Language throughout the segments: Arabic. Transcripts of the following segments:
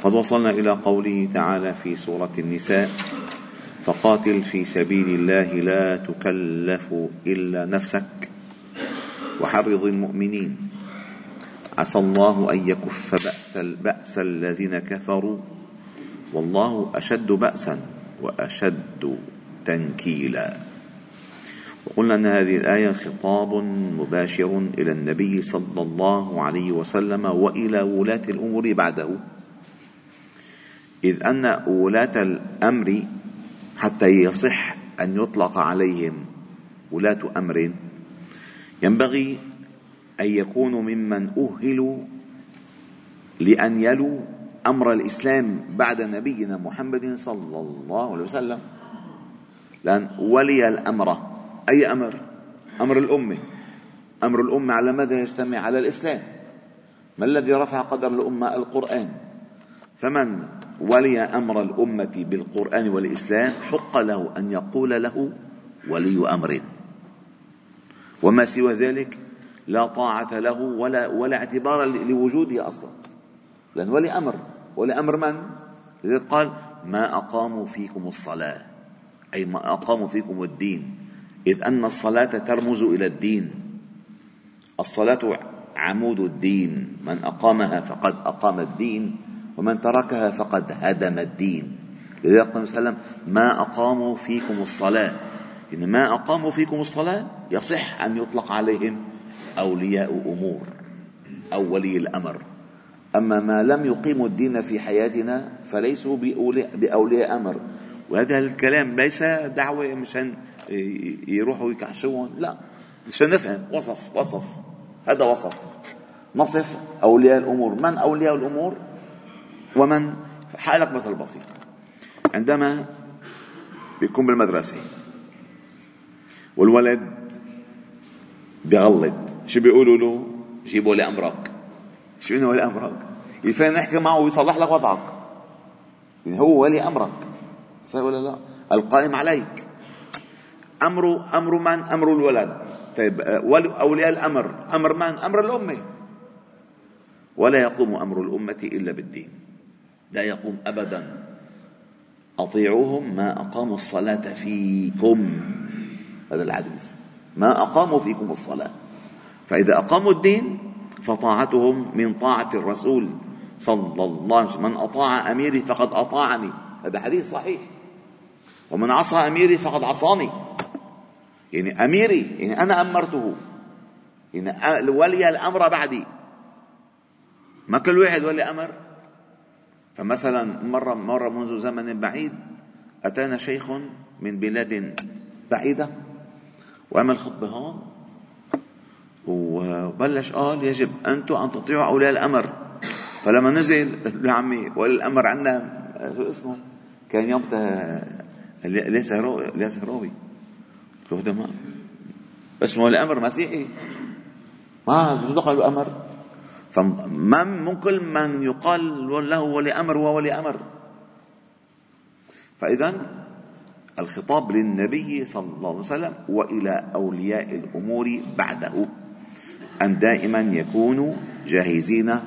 قد وصلنا إلى قوله تعالى في سورة النساء فقاتل في سبيل الله لا تكلف إلا نفسك وحرض المؤمنين. عسى الله أن يكف بأس البأس الذين كفروا والله أشد باسا وأشد تنكيلا. وقلنا أن هذه الآية خطاب مباشر إلى النبي صلى الله عليه وسلم وإلى ولاة الأمور بعده. إذ أن ولاة الأمر حتى يصح أن يطلق عليهم ولاة أمر ينبغي أن يكونوا ممن أهلوا لأن يلوا أمر الإسلام بعد نبينا محمد صلى الله عليه وسلم. لأن ولي الأمر أي أمر؟ أمر الأمة. أمر الأمة على ماذا يجتمع؟ على الإسلام. ما الذي رفع قدر الأمة؟ القرآن. فمن ولي أمر الأمة بالقرآن والإسلام حق له أن يقول له ولي أمر. وما سوى ذلك لا طاعة له ولا ولا اعتبار لوجوده أصلا. لأن ولي أمر. ولي أمر من؟ لذلك قال ما أقاموا فيكم الصلاة. أي ما أقاموا فيكم الدين. إذ أن الصلاة ترمز إلى الدين. الصلاة عمود الدين. من أقامها فقد أقام الدين. ومن تركها فقد هدم الدين. لذلك قال صلى الله عليه وسلم ما أقاموا فيكم الصلاة. إن ما أقاموا فيكم الصلاة يصح أن يطلق عليهم أولياء أمور أو ولي الأمر. أما ما لم يقيموا الدين في حياتنا فليسوا بأولياء أمر. وهذا الكلام ليس دعوة مشان يروحوا يكعشون لا. مشان نفهم. وصف وصف. هذا وصف. نصف أولياء الأمور. من أولياء الأمور؟ ومن حالك مثل بسيط عندما بيكون بالمدرسة والولد بيغلط شو بيقولوا له؟ جيبوا لي أمرك شو إنه ولي أمرك يفين نحكي معه ويصلح لك وضعك. يعني هو ولي أمرك. صحيح ولا لا؟ القائم عليك. أمر أمر من؟ أمر الولد. طيب أولياء الأمر. أمر من؟ أمر الأمة. ولا يقوم أمر الأمة إلا بالدين. لا يقوم ابدا. أطيعوهم ما أقاموا الصلاة فيكم. هذا الحديث. ما أقاموا فيكم الصلاة. فإذا أقاموا الدين فطاعتهم من طاعة الرسول صلى الله عليه وسلم. من أطاع أميري فقد أطاعني. هذا حديث صحيح. ومن عصى أميري فقد عصاني. يعني أميري يعني أنا أمرته. يعني ولي الأمر بعدي. ما كل واحد ولي أمر؟ فمثلا مرة مرة منذ زمن بعيد أتانا شيخ من بلاد بعيدة وعمل خطبة هون وبلش قال يجب أنتم أن تطيعوا أولياء الأمر. فلما نزل يا عمي ولي الأمر عندنا شو اسمه؟ كان يومتها ليس هروي ليس هروي له هذا ما اسمه الأمر مسيحي. ما شو دخل الأمر؟ فمن من كل من يقال له ولي أمر هو ولي أمر. فإذا الخطاب للنبي صلى الله عليه وسلم وإلى أولياء الأمور بعده أن دائما يكونوا جاهزين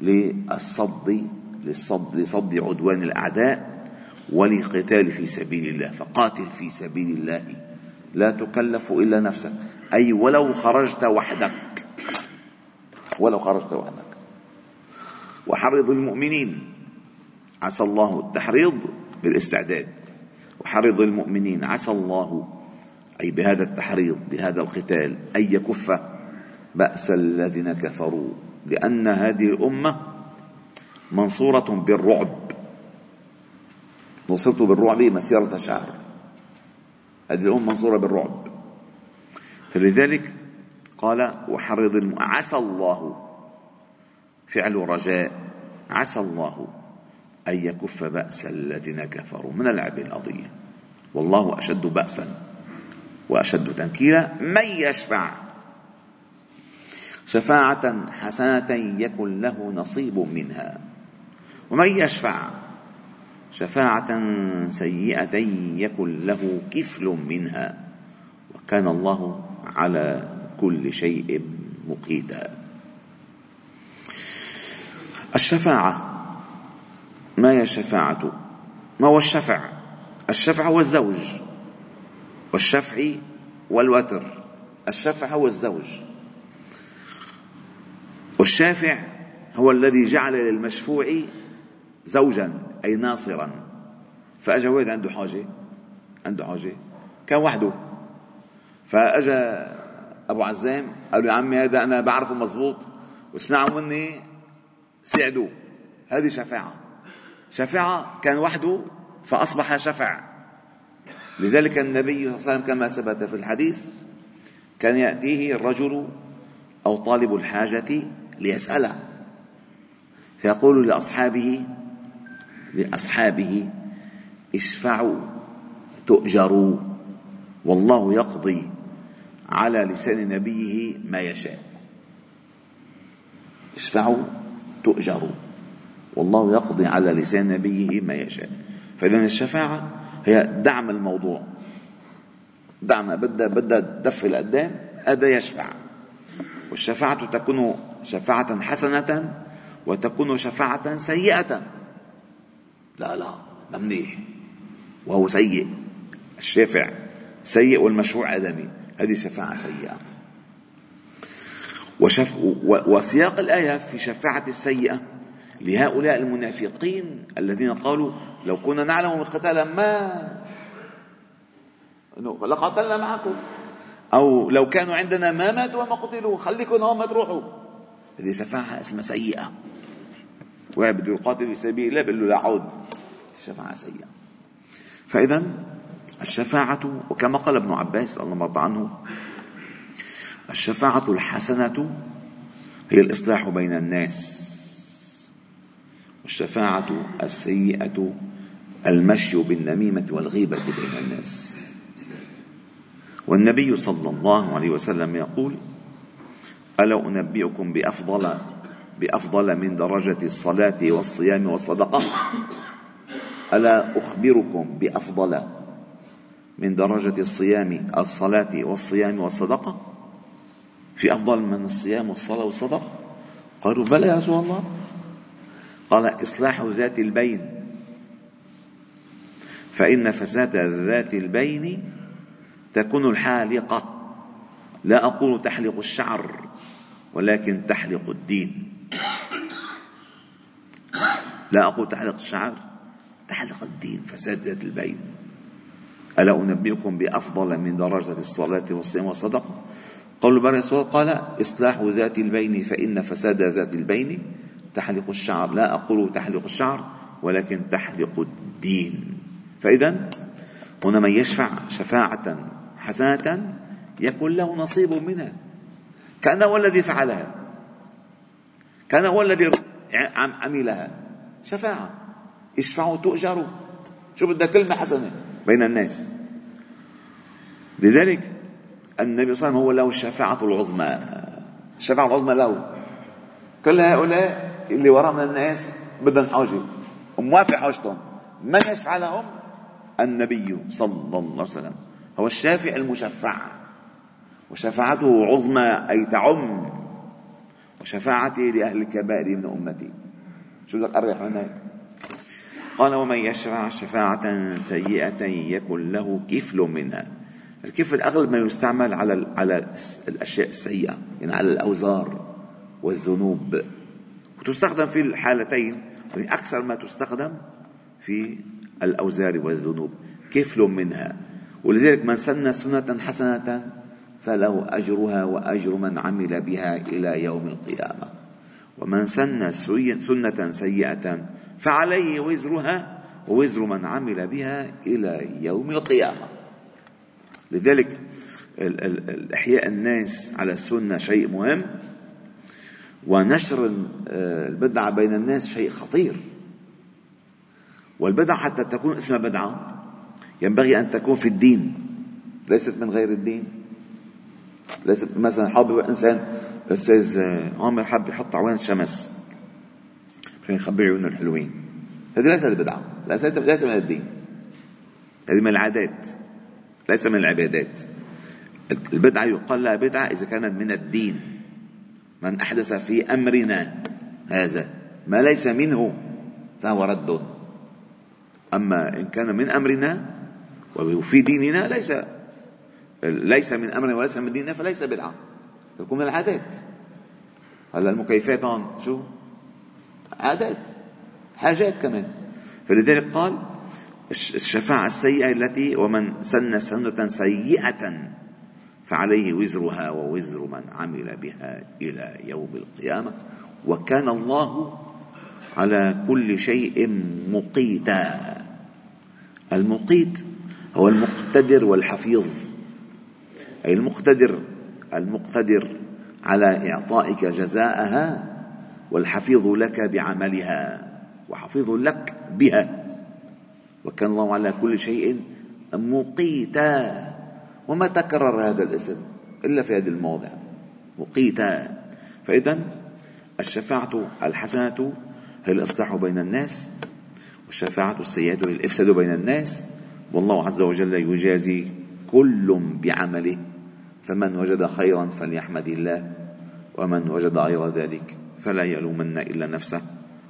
للصد للصد لصد عدوان الأعداء ولقتال في سبيل الله فقاتل في سبيل الله. لا تكلف إلا نفسك. أي ولو خرجت وحدك. ولو خرجت وحدك وحرض المؤمنين. عسى الله التحريض بالاستعداد. وحرض المؤمنين عسى الله أي بهذا التحريض بهذا القتال أن يكف بأس الذين كفروا. لأن هذه الأمة منصورة بالرعب. نصرت بالرعب مسيرة شهر هذه الأمة منصورة بالرعب. فلذلك قال وحرض عسى الله. فعل رجاء عسى الله أن يكف بأس الذين كفروا من اللعب القضية والله أشد بأسا وأشد تنكيلا من يشفع. شفاعة حسنة يكن له نصيب منها. ومن يشفع شفاعة سيئة يكن له كفل منها. وكان الله على كل شيء مقيتا. الشفاعة ما هي الشفاعة؟ ما هو الشفع؟ الشفع هو الزوج والشفع والوتر. الشفع هو الزوج. والشافع هو الذي جعل للمشفوع زوجا أي ناصرا. فأجا واحد عنده حاجة؟ عنده حاجة. كان وحده. فأجا أبو عزام. قال له يا عمي هذا أنا بعرفه مزبوط واسمعوا مني. ساعدوه. هذه شفاعة. شفاعة كان وحده فأصبح شفع. لذلك النبي صلى الله عليه وسلم كما ثبت في الحديث كان يأتيه الرجل أو طالب الحاجة ليسأله. فيقول لأصحابه لأصحابه اشفعوا تؤجروا والله يقضي. على لسان نبيه ما يشاء. اشفعوا تؤجروا. والله يقضي على لسان نبيه ما يشاء. فإذا الشفاعة هي دعم الموضوع. دعم بدها بدها تدفي لقدام هذا يشفع. والشفاعة تكون شفاعة حسنة وتكون شفاعة سيئة. لا لا ما منيح وهو سيء. الشافع سيء والمشروع آدمي. هذه شفاعة سيئة. وشف وسياق الآية في شفاعة السيئة لهؤلاء المنافقين الذين قالوا لو كنا نعلم القتال ما لقاتلنا معكم. أو لو كانوا عندنا ما ماتوا وما قتلوا خليكم هون ما تروحوا هذه شفاعة اسمها سيئة. واحد بده يقاتل في سبيل الله بيقول له لا عود. شفاعة سيئة. فإذا الشفاعة وكما قال ابن عباس الله مرضى عنه الشفاعة الحسنة هي الإصلاح بين الناس والشفاعة السيئة المشي بالنميمة والغيبة بين الناس. والنبي صلى الله عليه وسلم يقول ألا أنبئكم بأفضل بأفضل من درجة الصلاة والصيام والصدقة؟ ألا أخبركم بأفضل من درجة الصيام الصلاة والصيام والصدقة؟ في أفضل من الصيام والصلاة والصدقة؟ قالوا بلى يا رسول الله. قال إصلاح ذات البين. فإن فساد ذات البين تكون الحالقة. لا أقول تحلق الشعر ولكن تحلق الدين. لا أقول تحلق الشعر تحلق الدين فساد ذات البين. ألا أنبئكم بأفضل من درجة الصلاة والصيام والصدقة؟ قول بر قال إصلاح ذات البين فإن فساد ذات البين تحلق الشعر. لا أقول تحلق الشعر ولكن تحلق الدين. فإذا هنا من يشفع شفاعة حسنة يكون له نصيب منها. كأنه هو الذي فعلها. كأن هو الذي عملها. شفاعة. اشفعوا تؤجروا. شو بدها كلمة حسنة. بين الناس. لذلك النبي صلى الله عليه وسلم هو له الشفاعة العظمى. الشفاعة العظمى له. كل هؤلاء اللي وراء من الناس بدهم حاجة وموافق حاجتهم من يشفع لهم النبي صلى الله عليه وسلم. هو الشافع المشفع. وشفاعته عظمى أي تعم. وشفاعتي لأهل الكبائر من أمتي. شو بدك أريح من هيك قال ومن يشفع شفاعة سيئة يكن له كفل منها. الكفل أغلب ما يستعمل على على الأشياء السيئة يعني على الأوزار والذنوب. وتستخدم في الحالتين يعني أكثر ما تستخدم في الأوزار والذنوب كفل منها. ولذلك من سن سنة حسنة فله أجرها وأجر من عمل بها إلى يوم القيامة. ومن سن سنة سيئة فعليه وزرها ووزر من عمل بها إلى يوم القيامة. لذلك إحياء الناس على السنة شيء مهم ونشر البدعة بين الناس شيء خطير. والبدعة حتى تكون اسمها بدعة ينبغي أن تكون في الدين. ليست من غير الدين. ليست مثلا حابب إنسان أستاذ عامر حاب يحط عوان شمس عشان يخبي عيونه الحلوين. هذه ليست بدعة ليست من الدين. هذه من العادات ليس من العبادات. البدعة يقال لها بدعة إذا كانت من الدين. من أحدث في أمرنا هذا ما ليس منه فهو رد. أما إن كان من أمرنا وفي ديننا ليس ليس من أمرنا وليس من ديننا فليس بدعة. يكون من العادات. هلا المكيفات هون شو؟ عادات حاجات كمان. فلذلك قال الشفاعة السيئة التي ومن سن سنة سيئة فعليه وزرها ووزر من عمل بها إلى يوم القيامة وكان الله على كل شيء مقيتا. المقيت هو المقتدر والحفيظ. أي المقتدر المقتدر على إعطائك جزاءها والحفيظ لك بعملها وحفيظ لك بها. وكان الله على كل شيء مقيتا. وما تكرر هذا الاسم إلا في هذا الموضع مقيتا. فإذا الشفاعة الحسنة هي الإصلاح بين الناس والشفاعة السيئة هي الإفساد بين الناس. والله عز وجل يجازي كل بعمله. فمن وجد خيرا فليحمد الله ومن وجد غير ذلك فلا يلومن إلا نفسه.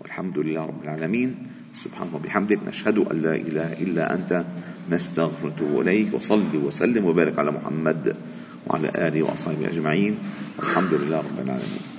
والحمد لله رب العالمين. سبحانك وبحمدك نشهد أن لا إله إلا أنت. نستغفرك إليك. وصلي وسلم وبارك على محمد وعلى آله وأصحابه أجمعين. والحمد لله رب العالمين.